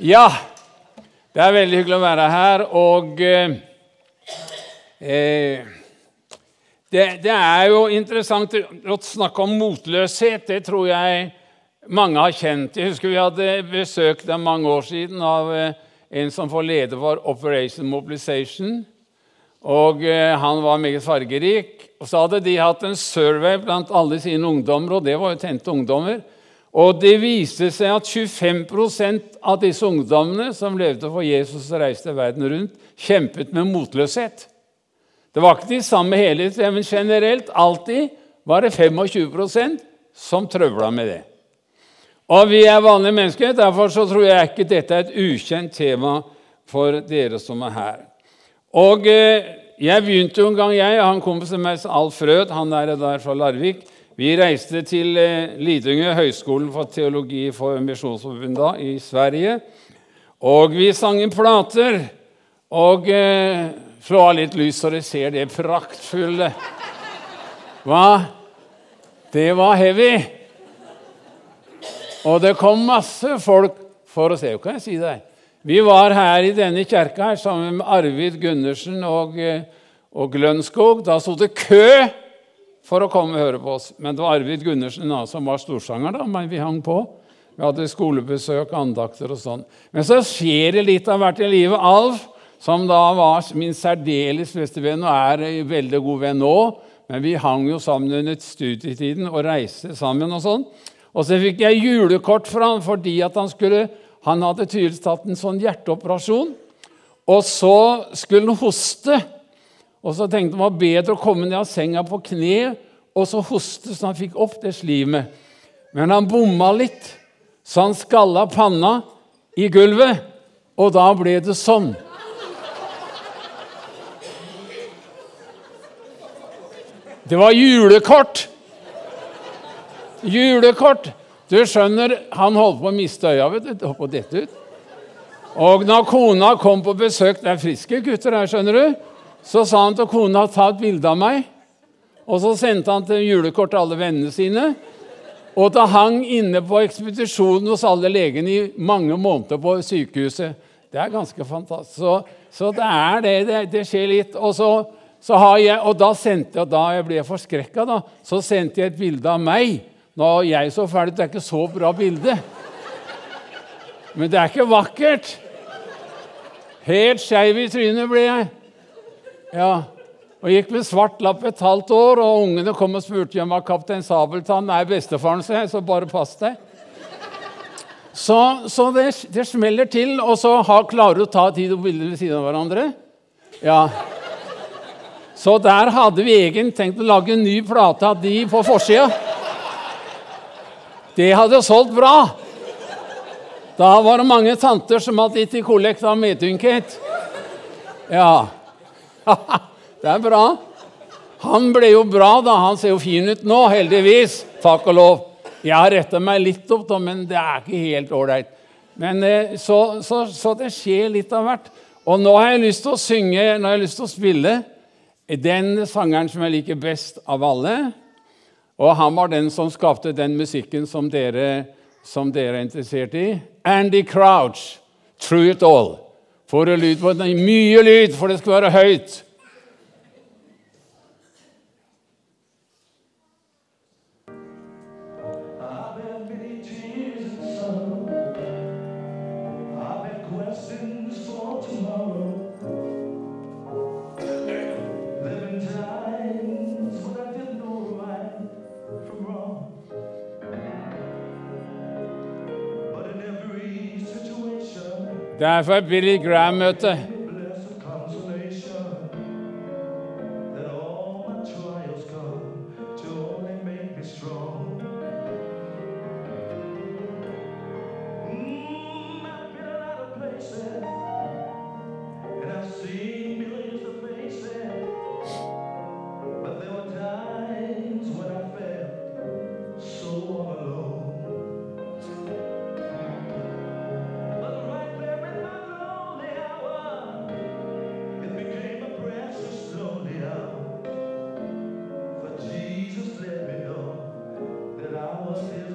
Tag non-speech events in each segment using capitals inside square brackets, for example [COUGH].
Ja, det er veldig hyggelig å være her. Og eh, eh, det, det, er jo interessant å snakke om motløshet. Det tror jeg mange har kjent. Jeg husker vi hadde besøk der mange år siden av eh, en som får lede for Operation Mobilization. Og eh, Han var meget fargerik. Og Så hadde de hatt en survey blant alle sine ungdommer, og det var jo tente ungdommer. Og det viste seg at 25% av disse ungdommene som levde for Jesus og reiste verden rundt, kjempet med motløshet. Det var ikke de samme hele tiden, men generelt alltid var det 25% som trøvla med det. Og vi er vanlige mennesker, derfor så tror jeg ikke dette er et ukjent tema for dere som er her. Og eh, jeg begynte jo en gang, jeg, han kompisen min Alf Rød, han er der fra Larvik. Vi reiste til eh, Lidingö, Høgskolen for teologi for Misjonsforbundet i Sverige. Og vi sang inn plater. Og eh, slå av litt lys, så dere ser det praktfulle. Hva? Det var heavy. Og det kom masse folk for å se. Hva kan jeg si deg? Vi var her i denne kjerka her, sammen med Arvid Gundersen og, eh, og Glønskog. Da sto det kø for å komme og høre på oss. Men det var Arvid Gundersen da, som var storsanger, da, men vi hang på. Vi hadde skolebesøk, andakter og sånn. Men så skjer det litt av hvert i livet. Alf, som da var min særdeles beste venn og er en veldig god venn nå, men vi hang jo sammen under studietiden og reiste sammen og sånn. Og så fikk jeg julekort for han fordi han skulle Han hadde tydeligvis tatt en sånn hjerteoperasjon. Og så skulle han hoste. Og så tenkte han det var bedre å komme ned av senga på kne og så hoste så han fikk opp det slimet. Men han bomma litt, så han skalla panna i gulvet, og da ble det sånn. Det var julekort! Julekort! Du skjønner, han holdt på å miste øya. vet du, på dette ut. Og når kona kom på besøk Det er friske gutter her, skjønner du. Så sa han til kona ta et bilde av meg. Og så sendte han til julekort til alle vennene sine. Og det hang inne på ekspedisjonen hos alle legene i mange måneder på sykehuset. Det er ganske fantastisk. Så, så det er det, det. Det skjer litt. Og, så, så jeg, og da sendte da jeg ble forskrekka, da, så sendte jeg et bilde av meg. Nå jeg så ferdig, det er ikke så bra bilde. Men det er ikke vakkert. Helt skeiv i trynet ble jeg. Ja, og gikk med svart lapp et halvt år, og ungene kom og spurte om kaptein Sabeltann er bestefaren sin, så bare pass deg. Så, så det, det, smeller til, og så har, klarer du å ta tid og bilder ved siden av hverandre. Ja. Så der hadde vi egentlig tenkt å lage en ny plate av de på forsida. Det hadde solgt bra. Da var det mange tanter som hadde gitt i kollekt av medyndighet. Ja. [LAUGHS] det er bra. Han ble jo bra, da. Han ser jo fin ut nå, heldigvis. Takk og lov. Jeg har retta meg litt opp, da, men det er ikke helt ålreit. Men så, så, så, det skjer litt av hvert. Og nå har jeg lyst til å synge, nå har jeg lyst til å spille den sangeren som jeg liker best av alle. Og han var den som skapte den musikken som dere, som dere er interessert i. Andy Crouch, 'True It All'. Får du lyd på den? Mye lyd, for det skal være høyt. Det er for Billy Graham-møte. Moses.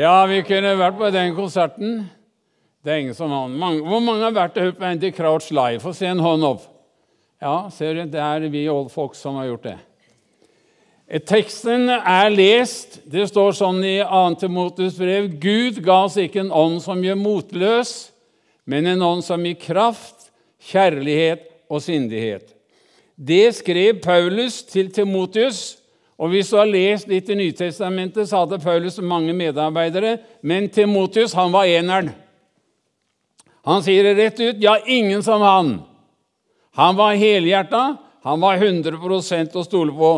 Ja, vi kunne vært på den konserten. Det er ingen som har mange, Hvor mange har vært og hørt på Andy Crouch live? Få se en hånd opp. Ja, ser du, det er vi old folk som har gjort det. Teksten er lest. Det står sånn i 2. Timotus brev Gud ga oss ikke en ånd som gjør motløs, men en ånd som gir kraft, kjærlighet og sindighet. Det skrev Paulus til Timotius. Og Hvis du har lest litt i Nytestamentet, så hadde Paulus mange medarbeidere, men Timotius han var eneren. Han sier det rett ut. Ja, ingen som han. Han var helhjerta, han var 100 å stole på.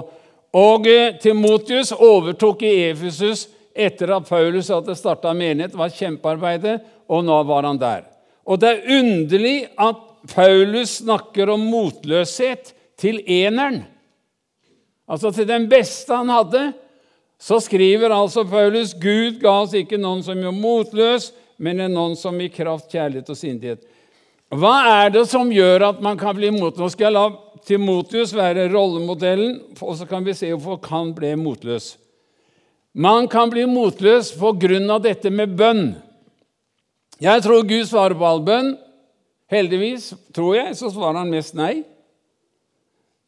Og eh, Timotius overtok i Efesus etter at Paulus hadde starta menighet, var kjempearbeidet, og nå var han der. Og det er underlig at Paulus snakker om motløshet til eneren. Altså til den beste han hadde. Så skriver altså Paulus Gud ga oss ikke noen som gjør motløs, men en noen som i kraft, kjærlighet og sindighet. Hva er det som gjør at man kan bli motløs? Nå skal jeg la Timotius være rollemodellen, og så kan vi se hvorfor han ble motløs. Man kan bli motløs på grunn av dette med bønn. Jeg tror Gud svarer på all bønn. Heldigvis, tror jeg, så svarer han mest nei.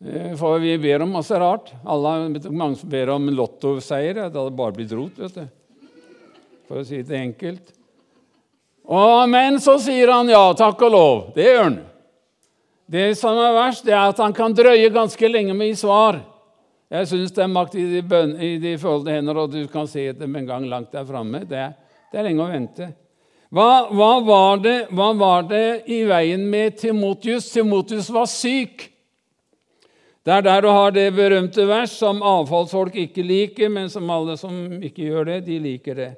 Eh, for vi ber om masse rart. Alle, mange ber om lottoseier. Det hadde bare blitt rot, vet du. For å si det enkelt. Og, men så sier han ja, takk og lov. Det gjør han. Det som er verst, det er at han kan drøye ganske lenge med i svar. Jeg syns det er makt i de, bøn, i de følte hender, og du kan se dem en gang langt der framme. Det, det, er lenge å vente. Hva, hva, var det, hva var det i veien med Timotius? Timotius var syk. Det er der du har det berømte vers som avfallsfolk ikke liker, men som alle som ikke gjør det, de liker det.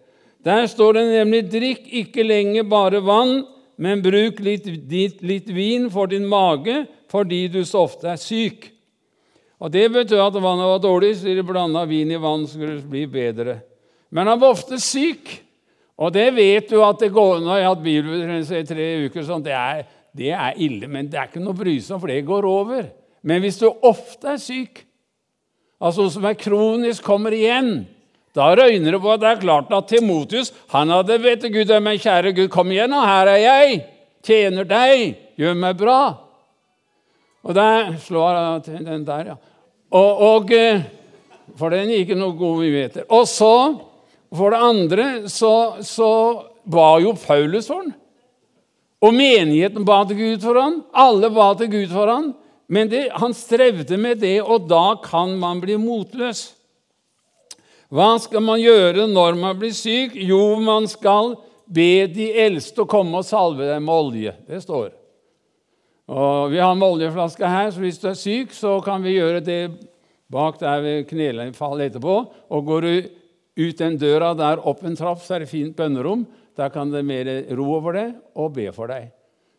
Der står det nemlig 'drikk ikke lenger bare vann', men bruk litt, litt, litt, vin for din mage fordi du så ofte er syk. Og Det betød at vannet var dårlig, så de blanda vin i vann så det bli bedre. Men han var ofte syk, og det vet du at det går Nå har jeg hatt bilbetennelse i tre uker, sånn, det, er, det er ille, men det er ikke noe brysomt, for det går over. Men hvis du ofte er syk, altså som er kronisk kommer igjen, da røyner det på at det er klart at Timotius han hadde vet du, Gud, men kjære Gud, kom igjen, nå, her er jeg, tjener deg, gjør meg bra. Og der slår den der, ja. Og, og, eh, For den gir ikke noe gode nyheter. Og så, for det andre, så, så ba jo Paulus for den. Og menigheten ba til Gud for han. Alle ba til Gud for han. Men det, han strevde med det, og da kan man bli motløs. Hva skal man gjøre når man blir syk? Jo, man skal be de eldste å komme og salve deg med olje. Det står. Og Vi har en oljeflaske her, så hvis du er syk, så kan vi gjøre det bak der ved knelefallet etterpå. Og går du ut den døra der, opp en trapp, så er det fint bønnerom. Der kan det mer ro over det og be for deg.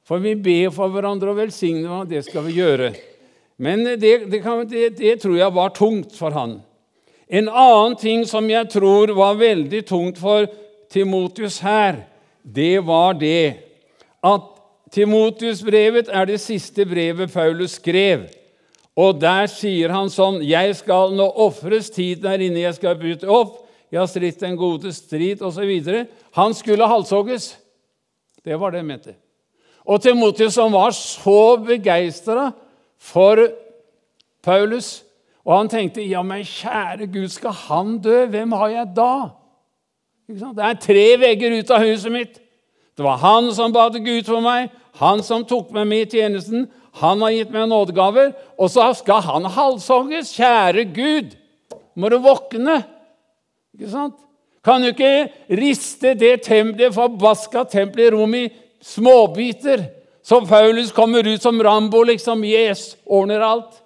For vi ber for hverandre og velsigner hverandre. Det skal vi gjøre. Men det, det, kan, det, det tror jeg var tungt for han. En annen ting som jeg tror var veldig tungt for Timotius her, det var det at Timotius-brevet er det siste brevet Paulus skrev. Og der sier han sånn Jeg skal nå ofres tid der inne, jeg skal bryte opp, jeg har stridt den gode strid, osv. Han skulle halshogges. Det var det han mente. Og Timotius, som var så begeistra for Paulus, og han tenkte ja, men kjære Gud, skal han dø? Hvem har jeg da? Det er tre vegger ut av huset mitt. Det var han som ba til Gud for meg, han som tok meg med i tjenesten. Han har gitt meg nådegaver, og så skal han halshogges. Kjære Gud, må du våkne! Ikke sant? Kan du ikke riste det tempelet, forbaska tempelet i Rom i småbiter, som Paulus kommer ut som Rambo, liksom. Yes, ordner alt.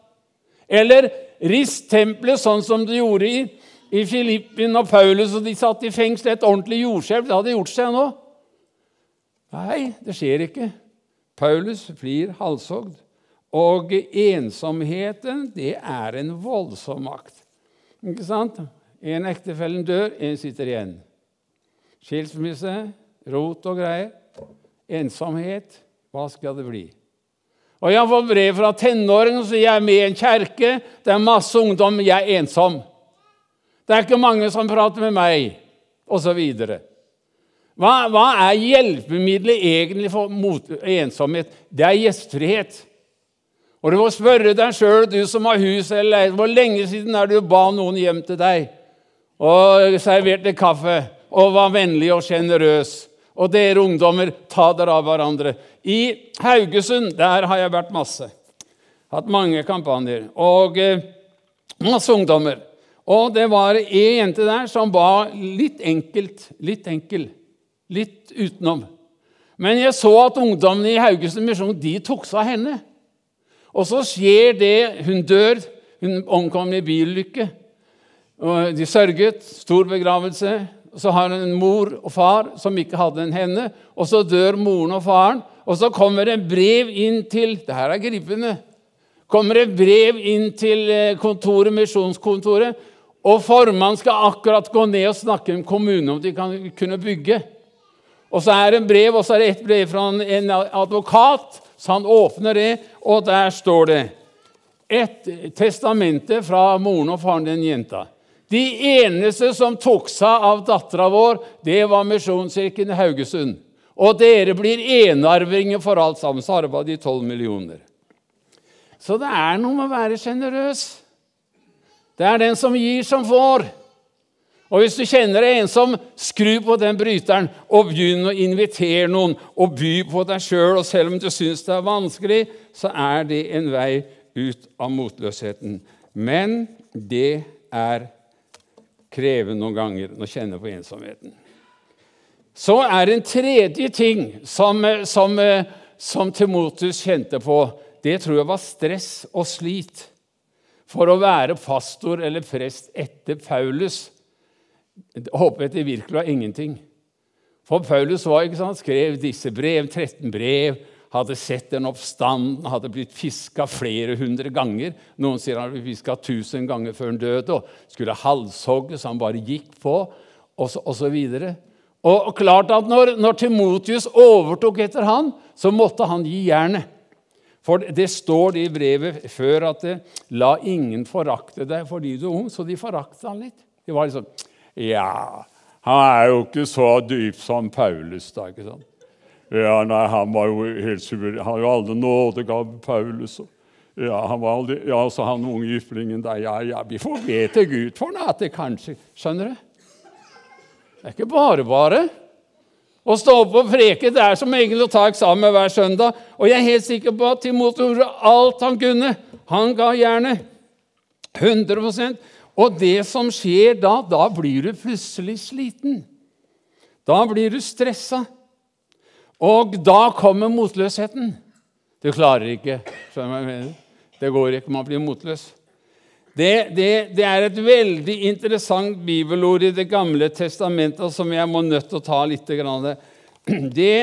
Eller Rist tempelet sånn som de gjorde i, i Filippin og Paulus, og de satt i fengsel. Et ordentlig jordskjelv. Det hadde gjort seg nå. Nei, det skjer ikke. Paulus blir halshogd. Og ensomheten, det er en voldsom makt. Ikke sant? En ektefellen dør, en sitter igjen. Skilsmisse, rot og greier. Ensomhet. Hva skal det bli? Og jeg har fått brev fra tenåringer som jeg er med i en kjerke. Det er masse ungdom, jeg er ensom. Det er ikke mange som prater med meg. osv. Hva, hva er hjelpemiddelet egentlig for mot ensomhet? Det er gjestfrihet. Og du må spørre deg sjøl, du som har hus eller leilighet, hvor lenge siden er du ba noen hjem til deg og serverte kaffe og var vennlig og sjenerøs? Og dere ungdommer, ta dere av hverandre. I Haugesund der har jeg vært masse. Hatt mange kampanjer. Og eh, masse ungdommer. Og det var ei jente der som var litt enkelt, litt enkel, litt utenom. Men jeg så at ungdommene i Haugesund Misjon de tok seg av henne. Og så skjer det. Hun dør. Hun omkom i bilulykke. De sørget. Stor begravelse. Så har han en mor og far som ikke hadde en henne. Og så dør moren og faren. Og så kommer det brev inn til Det her er gripende. kommer det brev inn til eh, kontoret, misjonskontoret, og formannen skal akkurat gå ned og snakke med kommunen om de kan kunne bygge. Og så er det en brev, og så er det et brev fra en advokat så han åpner det, og der står det et testamente fra moren og faren den jenta. De eneste som tok seg av dattera vår, det var Misjonskirken i Haugesund. Og dere blir enarvinger for alt sammen. Så arva de tolv millioner. Så det er noe med å være sjenerøs. Det er den som gir, som får. Og hvis du kjenner deg ensom, skru på den bryteren og begynn å invitere noen og by på deg sjøl. Og selv om du syns det er vanskelig, så er det en vei ut av motløsheten. Men det er krevende noen ganger å kjenne på ensomheten. Så er det en tredje ting som, som, som Timotus kjente på. Det tror jeg var stress og slit. For å være pastor eller prest etter Paulus håper jeg det virkelig var ingenting. For Paulus var, ikke sant, skrev disse brev, 13 brev, hadde sett den oppstanden, hadde blitt fiska flere hundre ganger. Noen sier han hadde blitt fiska tusen ganger før han døde og skulle halshogges. han bare gikk på, og så, og så videre. Og, klart at når, når Timotius overtok etter han, så måtte han gi jernet. For det står det i brevet før at det, 'la ingen forakte deg fordi du er ung', så de foraktet han litt. Det var liksom ja, han er jo ikke så dyp som Paulus, da. ikke sant? Ja, nei, Han var jo helt suveren. Han hadde jo aldri nådegaver, Paulus. Ja, han var aldri, ja, så han unge giflingen der Ja, ja, vi får be til Gud for noe, at det kanskje Skjønner du? Det er ikke bare bare. Å stå opp og preke det er som egentlig å ta eksamen hver søndag. Og jeg er helt sikker på at Timoteus gjorde alt han kunne. Han ga jernet. 100% og det som skjer da, da blir du plutselig sliten. Da blir du stressa. Og da kommer motløsheten. Du klarer ikke. skjønner hva jeg mener? Det går ikke, man blir motløs. Det, det, det, er et veldig interessant bibelord i Det gamle testamentet som jeg må nødt til å ta litt. [CLEARS THROAT] Det,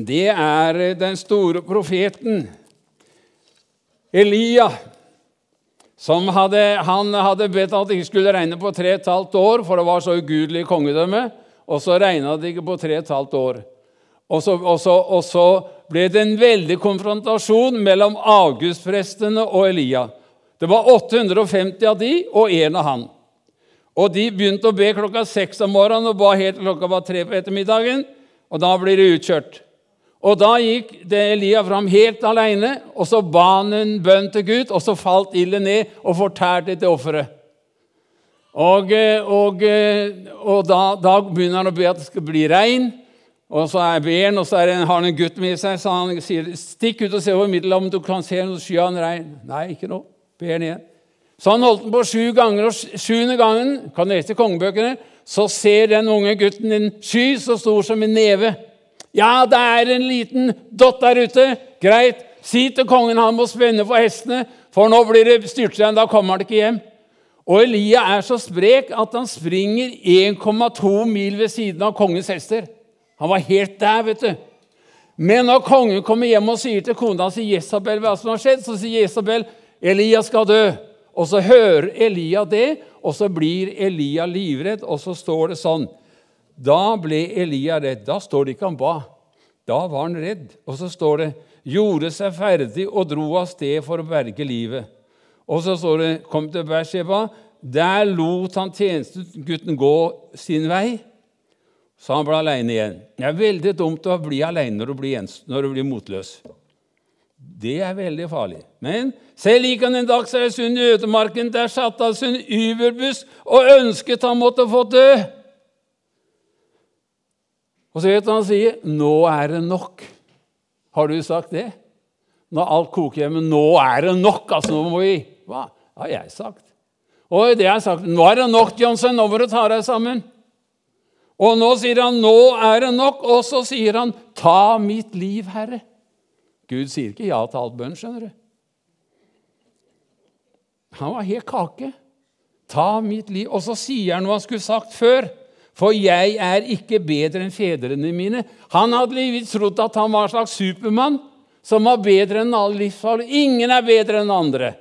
det er den store profeten Elia hadde, han hadde bedt at det ikke skulle regne på tre og et halvt år, for det var så ugudelig kongedømme. Og så regna det ikke på tre og et halvt år. Og så, og, så, og så, ble det en veldig konfrontasjon mellom August-prestene og Elia. Det var 850 av de og én av han. Og De begynte å be klokka seks om morgenen og ba helt til klokka var tre på ettermiddagen. Og da blir det utkjørt. Og da gikk Elia fram helt alene, og så ba han en bønn til Gud, og så falt ilden ned og fortærte til offeret. Og, eh, og, eh, og da, da, begynner han å be at det skal bli regn. Og så er beren, og så det, har han en gutt med seg, så han sier stikk ut og se over Middelhavet, om du kan se noe sky av regn. Nei, ikke noe. Beren igjen. Så han holdt den på sju ganger, og sjuende gangen kan du lese kongebøkene, så ser den unge gutten en sky så stor som en neve. Ja, det er en liten dott der ute. Greit. Si til kongen han må spenne for hestene, for nå blir det styrtregn. Da kommer han ikke hjem. Og Elia er så sprek at han springer 1,2 mil ved siden av kongens hester. Han var helt der, vet du. Men når kongen kommer hjem og sier til kona si Jesabel hva som har skjedd, så sier Jesabel Elia skal dø. Og så hører Elia det, og så blir Elia livredd, og så står det sånn da ble Elia redd. Da står det ikke han ba. Da var han redd. Og så står det gjorde seg ferdig og dro av sted for å berge livet. Og så står det kom til Bersheba, Der lot han tjenestegutten gå sin vei, så han ble aleine igjen. Det er veldig dumt å bli aleine når, når, du blir motløs. Det er veldig farlig. Men selv gikk han en dag dagsreise i ødemarken. Der satt sin Uber-buss og ønsket han måtte få dø. Og så vet du han sier 'Nå er det nok'. Har du sagt det? Når alt koker hjemme 'Nå er det nok', altså. Nå må vi Hva har jeg sagt? Og det har jeg sagt. 'Nå er det nok, Johnsen. Nå må du ta deg sammen'. Og nå sier han 'Nå er det nok', og så sier han 'Ta mitt liv, Herre'. Gud sier ikke ja til alt bønn, skjønner du. Han var helt kake. Ta mitt liv. Og så sier han noe han skulle sagt før. For jeg er ikke bedre enn fedrene mine. Han hadde trodd at han var en slags supermann som var bedre enn alle livsfarlige. Ingen er bedre enn andre.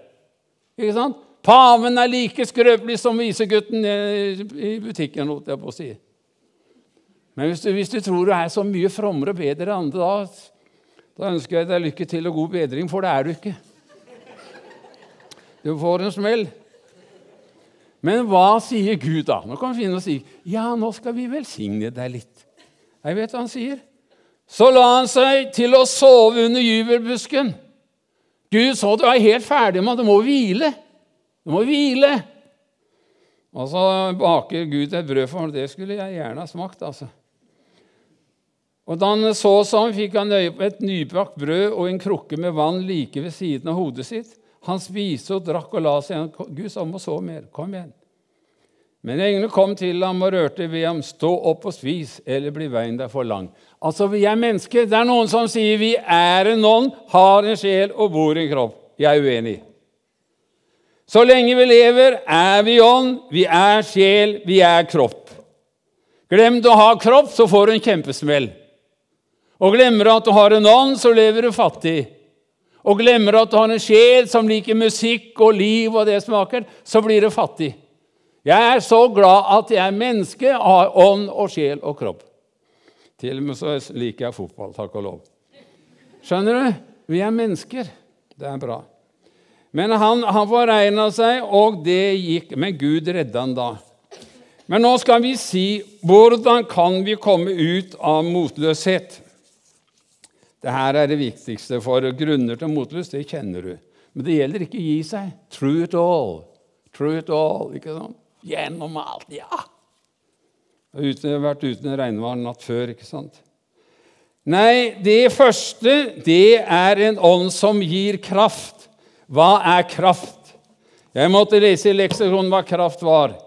Ikke sant? Paven er like skrøpelig som visegutten i butikken. holdt jeg på å si. Men hvis du, hvis du, tror du er så mye frommere og bedre enn andre, da, da ønsker jeg deg lykke til og god bedring, for det er du ikke. Du får en smell. Men hva sier Gud da? Nå kan vi finne og si ja, nå skal vi velsigne deg litt. Jeg vet hva han sier. Så la han seg til å sove under jubelbusken. Gud så du er helt ferdig med Du må hvile. Du må hvile. Og så baker Gud et brød for ham. Det skulle jeg gjerne ha smakt. altså. Og Da han så sånn, fikk han øye på et nybakt brød og en krukke med vann like ved siden av hodet sitt. Han spiste og drakk og la seg igjen. Gud sa om å sove mer. Kom igjen. Men englene kom til ham og rørte ved ham. Stå opp og spis, eller blir veien deg for lang. Altså, Vi er mennesker. Det er noen som sier vi er en ånd, har en sjel og bor i en kropp. Jeg er uenig. Så lenge vi lever, er vi ånd, vi er sjel, vi er kropp. Glem å ha kropp, så får du en kjempesmell. Og glemmer at du har en ånd, så lever du fattig og glemmer at du har en sjel som liker musikk og liv og det smaker, så blir du fattig. Jeg er så glad at jeg er menneske, har ånd og sjel og kropp. Til og med så liker jeg fotball, takk og lov. Skjønner du? Vi er mennesker. Det er bra. Men han, han foregna seg, og det gikk. Men Gud redda han da. Men nå skal vi si hvordan kan vi komme ut av motløshet. Dette er det viktigste, for grunner til motlyst, det kjenner du. Men det gjelder ikke å gi seg. True it all. True it all. ikke sant? Gjennom alt. Ja! Jeg har vært uten en regnvær natt før, ikke sant? Nei, det første, det er en ånd som gir kraft. Hva er kraft? Jeg måtte lese i leksikon hva kraft var.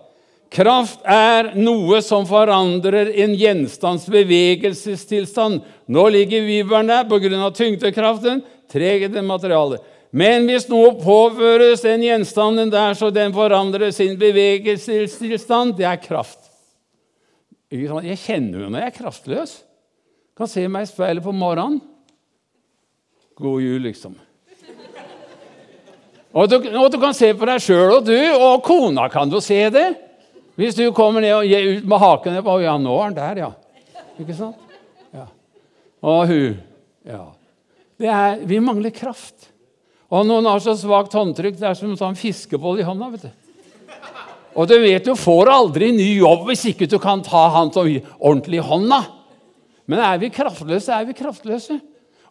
Kraft er noe som forandrer en gjenstands bevegelsestilstand. Nå ligger viberen der pga. tyngdekraften, treghet i materialet. Men hvis noe påføres den gjenstanden der så den forandrer sin bevegelsestilstand, det er kraft. Jeg kjenner jo når jeg er kraftløs. Kan se meg i speilet på morgenen. God jul, liksom. Og du, og du kan se på deg sjøl, og du og kona kan jo se det. Hvis du kommer ned og gir ut med haken på Ja, nå er han der, ja. Ikke sant? Ja. Og hun Ja. Er, vi mangler kraft. Og noen har så svakt håndtrykk, det er som å ta en fiskeboll i hånda. vet du. Og du vet du får aldri ny jobb hvis ikke du kan ta han så ordentlig i hånda. Men er vi kraftløse, er vi kraftløse.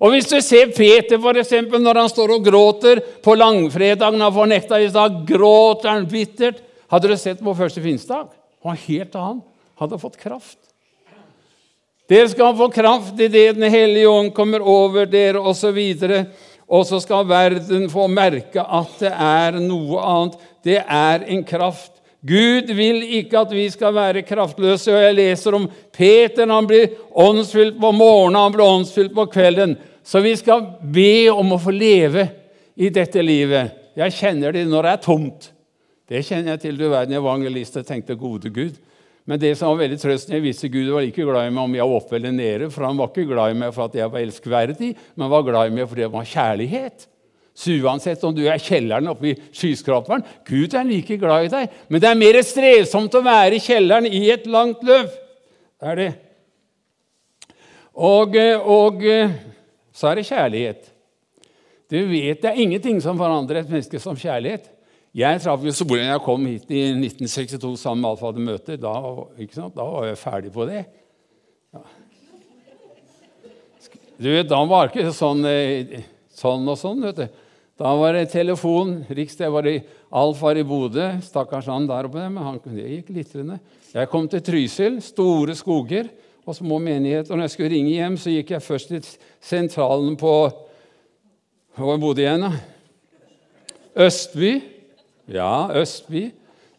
Og hvis du ser Peter for eksempel, når han står og gråter på langfredagen han fornekta i dag, gråter han bittert. Hadde dere sett vår første finstdag? Han var helt annen. Hadde fått kraft. Dere skal få kraft i det Den hellige ånd kommer over dere, osv. Og så skal verden få merke at det er noe annet. Det er en kraft. Gud vil ikke at vi skal være kraftløse. og Jeg leser om Peter. Han blir åndsfylt på morgenen, han blir åndsfylt på kvelden. Så vi skal be om å få leve i dette livet. Jeg kjenner det når det er tomt. Det kjenner jeg til. Du verden, evangelist og tenkte gode Gud. Men det som var veldig trøsten, jeg visste Gud var like glad i meg om jeg var oppe eller nede. For han var ikke glad i meg for at jeg var elskverdig, men var glad i meg fordi det var kjærlighet. Så uansett om du er kjelleren oppe i skyskraperen Gud er like glad i deg. Men det er mer strevsomt å være i kjelleren i et langt løv. Det er det. Og, og så er det kjærlighet. Du vet Det er ingenting som forandrer et menneske som kjærlighet. Jeg traff jo solen jeg kom hit i 1962 sammen med Alfa hadde Møter. Da, da, var jeg ferdig på det. Ja. Du vet, Da var det ikke sånn, eh, sånn og sånn. vet du. Da var det telefon. Riksdag var i Alf var i Bodø. Stakkars han der oppe, men han, det gikk glitrende. Jeg kom til Trysil. Store skoger og små menigheter. Og når jeg skulle ringe hjem, så gikk jeg først til sentralen på Hvor bodde jeg igjen, da? Østby. Ja, Østby.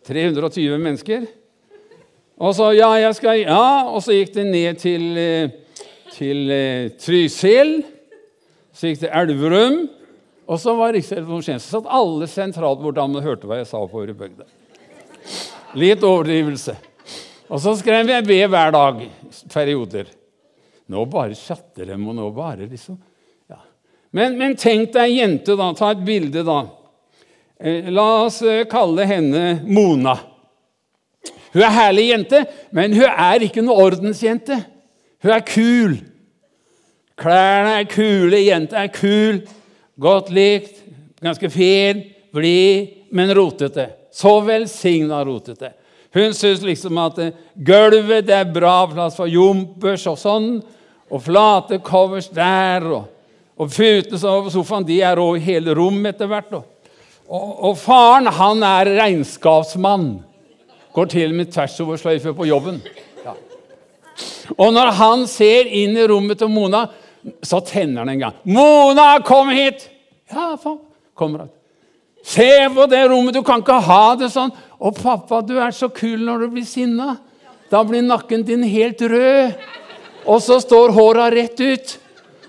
320 mennesker. Og så ja, jeg skal, ja, og så gikk det ned til, eh, til uh, Trysil. Så gikk det Elverum. Og så var så satt alle sentralborddamene og hørte hva jeg sa oppover i bygda. Litt overdrivelse. Og så skrev jeg ved hver dag perioder. Nå bare chatter dem, og nå bare liksom ja. men, men, tenk deg ei jente, da. Ta et bilde, da. Eh, la oss eh, kalle henne Mona. Hun er herlig jente, men hun er ikke noe ordensjente. Hun er kul. Klærne er kule, jenta er kul. Godt likt, ganske fin, blid, men rotete. Så velsigna rotete. Hun syns liksom at eh, gulvet det er bra plass for jumpers og sånn, og flate covers der, og, og putene over sofaen de er over hele rommet etter hvert. Og, og, faren, han er regnskapsmann. Går til og med sløyfe på jobben. Ja. Og når han ser inn i rommet til Mona, så tenner han en gang. 'Mona, kom hit!' Ja, faen. Kommer han. Se på det rommet, du kan ikke ha det sånn. 'Å, pappa, du er så kul når du blir sinna.' Da blir nakken din helt rød, og så står håra rett ut.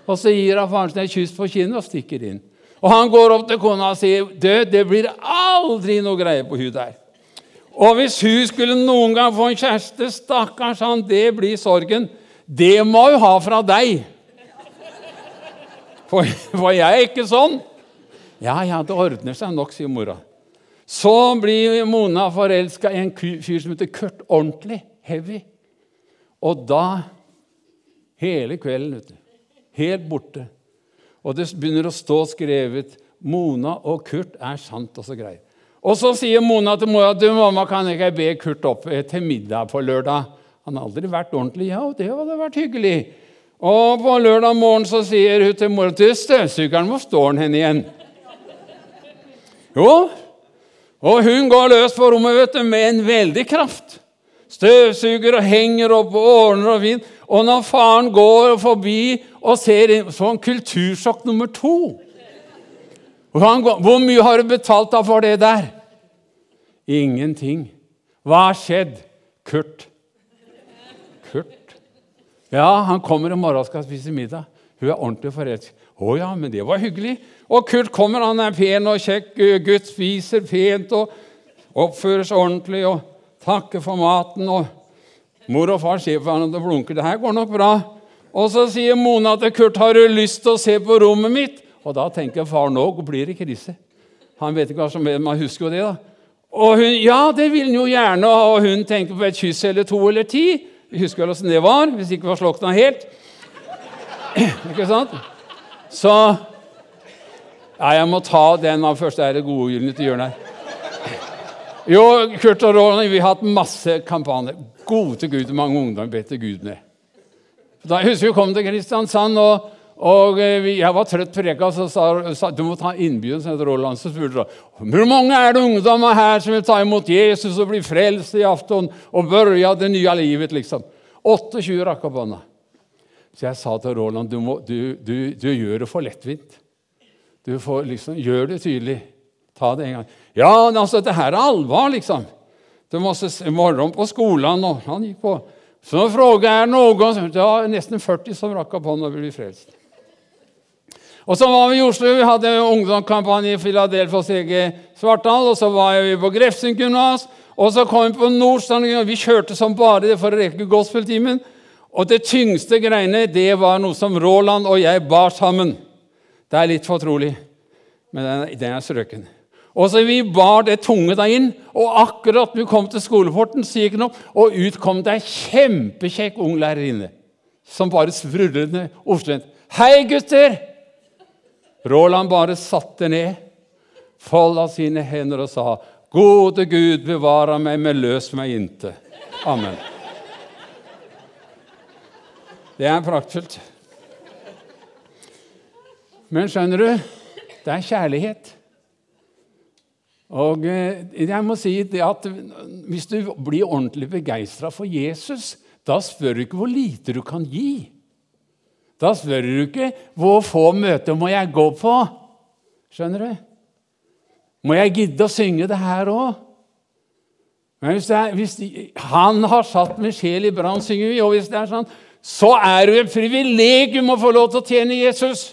Og så gir han faren sin et kyss på kinnet og stikker inn. Og han går opp til kona og sier, 'Du, det blir aldri noe greie på hun der.' Og hvis hun skulle noen gang få en kjæreste, stakkars han, det blir sorgen. Det må hun ha fra deg. For, for jeg er ikke sånn. Ja, ja, det ordner seg nok, sier mora. Så blir Mona forelska i en fyr som heter Kurt. Ordentlig heavy. Og da Hele kvelden, vet du. Helt borte. Og det begynner å stå skrevet 'Mona og Kurt er sant', og så greier. Og så sier Mona til mora du, mamma, kan ikke jeg be Kurt opp til middag på lørdag. Han har aldri vært ordentlig. Ja, det hadde vært hyggelig. Og på lørdag morgen så sier hun til mora til støvsugeren hvor står den hen igjen? Jo, og hun går løs på rommet vet du, med en veldig kraft. Støvsuger og henger opp og ordner og fint. Og når faren går forbi og ser inn, så han kultursjokk nummer to. Hvor mye har du betalt da for det der? Ingenting. Hva har skjedd? Kurt. Kurt. Ja, han kommer i morgen og skal spise middag. Hun er ordentlig forelsket. Å ja, men det var hyggelig. Og Kurt kommer, han er pen og kjekk gutt, spiser pent og oppfører seg ordentlig og takker for maten. og Mor og far ser på hverandre og blunker. Det her går nok bra. Og så sier Mona til Kurt, 'Har du lyst til å se på rommet mitt?' Og da tenker far nå blir det krise. Han vet ikke hva som er, man husker jo det. da. Og hun, Ja, det vil han jo gjerne, og hun tenker på et kyss eller to eller ti. Vi husker vel åssen det var, hvis ikke var slokna helt. [CLEARS THROAT] ikke sant? Så Ja, jeg må ta den av første ære godviljen til hjørnet her. Jo, Kurt og Ronny, vi har hatt masse kampanjer. Gode til Gud, mange ungdommer bedt til Gud med. Da jeg husker vi kom til Kristiansand, og, og eh, jeg var trøtt preka, så sa, sa du må ta innbyderen, som heter Roland. Så spurte han hvor mange er det ungdommer her som vil ta imot Jesus og bli frelst i aften og børja det nye livet, liksom. 28 rakk opp hånda. Så jeg sa til Roland du, må, du, du, du gjør det for lettvint. Du får liksom, Gjør det tydelig. Ta det en gang. Ja, altså, det her er alvor, liksom. Du må se morgen på skolen, og han gikk på. Så frågar noen Det var nesten 40 som rakk opp hånda og ble frelst. Og så var vi i Oslo, vi hadde ungdomskampanje i Philadelphia hos Ege Svartdal. Og så var vi på Grefsen gymnas, og så kom vi på Nordstrand. Vi kjørte som bare det for å rekke gospeltimen. Og det tyngste greiene det var noe som Roland og jeg bar sammen. Det er litt fortrolig, men den, den er strøken. Og så Vi bar det tunge da inn, og akkurat vi kom til skoleporten, så gikk den opp, og ut kom det ei kjempekjekk ung lærerinne som bare sprudlet ordstrengt. 'Hei, gutter!' Roland bare satte ned. folda sine hender og sa, Gode Gud, bevare meg, men løs meg inte. Amen. Det er praktfullt. Men skjønner du, det er kjærlighet. Og eh, jeg må si at Hvis du blir ordentlig begeistra for Jesus, da spør du ikke hvor lite du kan gi. Da spør du ikke hvor få møter må jeg gå på. Skjønner du? Må jeg gidde å synge det her òg? Men hvis, er, hvis de, han har satt med sjel i brann, synger vi. Og hvis det er sånn, så er det et privilegium å få lov til å tjene Jesus.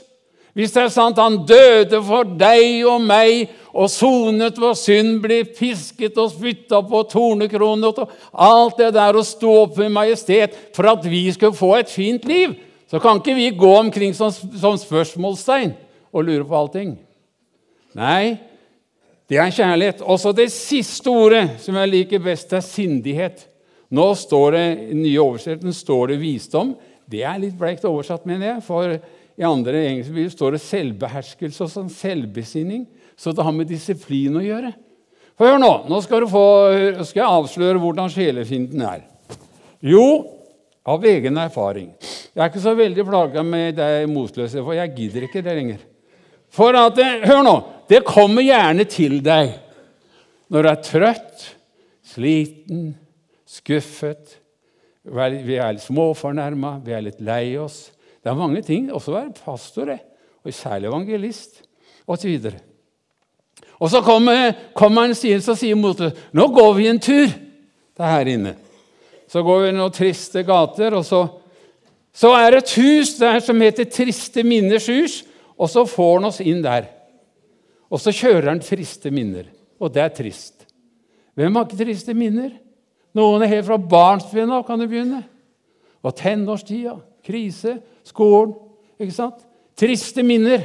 Hvis det er sant han døde for deg og meg og sonet vår synd, ble pisket og spytta på tornekronet og alt det der å stå opp med majestet for at vi skulle få et fint liv, så kan ikke vi gå omkring som, som spørsmålstegn og lure på allting. Nei, det er kjærlighet. Også det siste ordet som jeg liker best, er sindighet. Nå står det, I den nye oversettelsen står det visdom. Det er litt bleikt oversatt, mener jeg. for i andre engelske bibler står det selvbeherskelse og sånn selvbesinning. Så det har med disiplin å gjøre. For hør nå, nå skal, få, skal jeg avsløre hvordan sjelefienden er. Jo, av egen erfaring. Jeg er ikke så veldig plaga med deg motløse, for jeg gidder ikke det lenger. For at, Hør nå! Det kommer gjerne til deg når du er trøtt, sliten, skuffet. Vi er litt småfornærma, vi er litt lei oss. Det er mange ting. Også å være pastor, og særlig evangelist, osv. Og så kommer, kommer han sier, så sier Moses nå går vi en tur. Det er her inne. Så går vi noen triste gater, og så, så er det et hus der som heter Triste minners hus, og så får han oss inn der. Og så kjører han triste minner, og det er trist. Hvem har ikke triste minner? Noen er helt fra barnsben av kan du begynne. Og tenårstida, krise, skolen. ikke sant? Triste minner.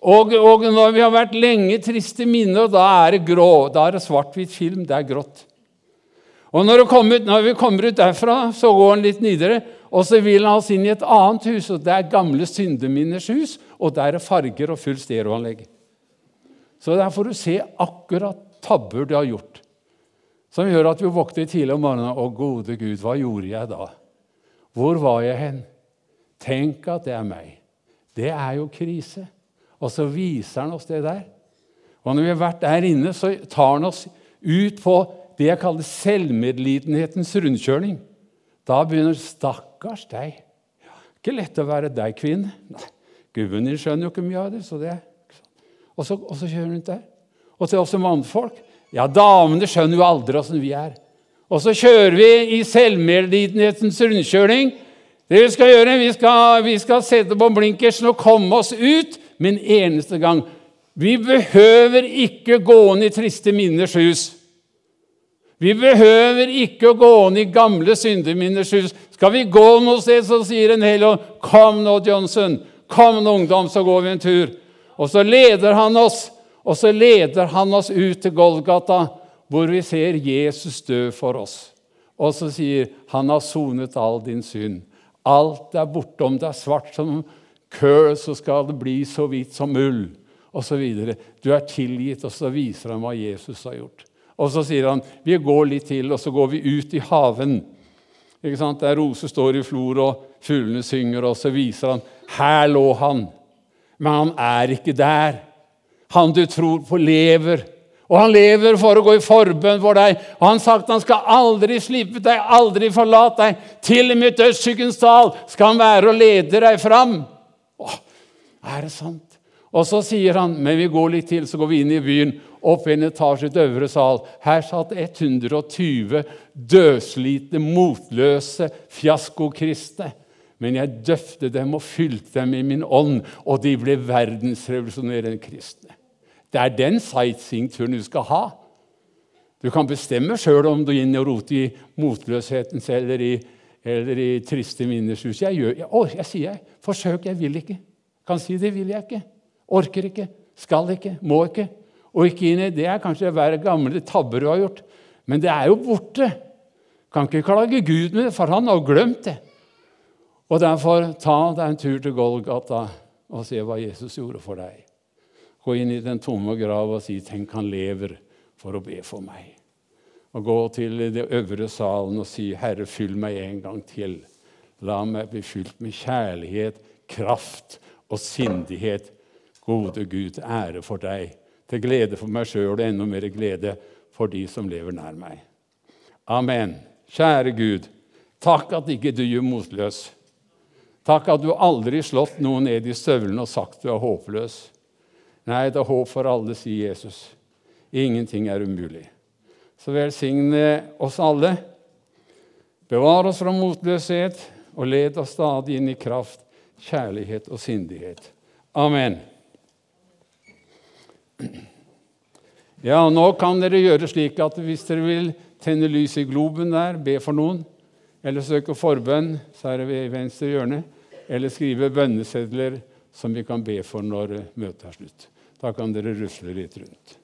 Og, og, når vi har vært lenge triste minner, da er det grå, da er det svart-hvitt film. Det er grått. Og når, kommer, når, vi kommer ut derfra, så går han litt nidere, og så vil han oss inn i et annet hus. og Det er gamle syndeminners hus, og der er farger og fullt stereoanlegg. Så der får du se akkurat tabber du har gjort, som gjør at vi våkner tidlig om morgenen. Å, gode Gud, hva gjorde jeg da? Hvor var jeg hen? Tenk at det er meg. Det er jo krise. Og så viser han oss det der. Og når vi har vært der inne, så tar han oss ut på det jeg kaller selvmedlidenhetens rundkjøring. Da begynner 'Stakkars deg'. Ikke lett å være deg, kvinne. Nei, Gubben din skjønner jo ikke mye av det. så det og så, og så kjører ut der. Og til oss som mannfolk Ja, damene skjønner jo aldri åssen vi er. Og så kjører vi i selvmedlidenhetens rundkjøring. Det Vi skal gjøre, vi skal, vi skal sette på blinkersen og komme oss ut med en eneste gang. Vi behøver ikke gå inn i triste minners hus. Vi behøver ikke å gå inn i gamle syndeminners hus. Skal vi gå noe sted, så sier en hel og 'Kom nå, Johnson. Kom nå, ungdom, så går vi en tur.' Og så leder han oss, og så leder han oss ut til Golgata, hvor vi ser Jesus dø for oss. Og så sier 'Han har sonet all din synd'. Alt er borte. Om det er svart som køl, så skal det bli så hvitt som ull. Videre. Du er tilgitt, og så viser han hva Jesus har gjort. Og så sier han vi går litt til, og så går vi ut i haven. Ikke sant? Der roser står i flor, og fuglene synger, og så viser han her lå han. Men han er ikke der. Han du tror på, lever. Og han lever for å gå i forbønn for deg. Og han sagt han skal aldri slippe deg, aldri forlate deg. Til og med dødsskyggens dal skal han være og lede deg fram. Åh, er det sant? Og så sier han, men vi går litt til, så går vi inn i byen, opp en etasje til øvre sal. Her satt 120 dødslitne, motløse fiaskokristne. Men jeg døfte dem og fylte dem i min ånd, og de ble verdensrevolusjonerende kristne. Det er den sightseeingturen du skal ha. Du kan bestemme sjøl om du er inne og roter i motløshetens eller i, eller i triste minners hus. Jeg, jeg, jeg sier jeg. Forsøk, jeg vil ikke. Kan si det vil jeg ikke. Orker ikke. Skal ikke. Må ikke. Og ikke inn i det er kanskje hver gamle tabber du har gjort. Men det er jo borte. Kan ikke klage Gud med det, for han har glemt det. Og derfor ta deg en tur til Golgata og se hva Jesus gjorde for deg. gå inn i den tomme grav og si 'Tenk, han lever', for å be for meg. Og gå til det øvre salen og si 'Herre, fyll meg en gang til'. La meg bli fylt med kjærlighet, kraft og sindighet. Gode Gud, ære for deg, til glede for meg sjøl og enda mer glede for de som lever nær meg. Amen. Kjære Gud, takk at ikke du gjør motløs. Takk at du aldri slått noen ned i støvlene og sagt du er håpløs. Nei, det er håp for alle, sier Jesus. Ingenting er umulig. Så velsigne oss alle. Bevar oss fra motløshet, og led oss stadig inn i kraft, kjærlighet og sindighet. Amen. Ja, nå kan dere gjøre slik at hvis dere vil tenne lys i globen der, be for noen, eller søke forbønn, så er det ved venstre hjørne, eller skrive bønnesedler som vi kan be for når møtet er slutt. Da kan dere rusle litt rundt.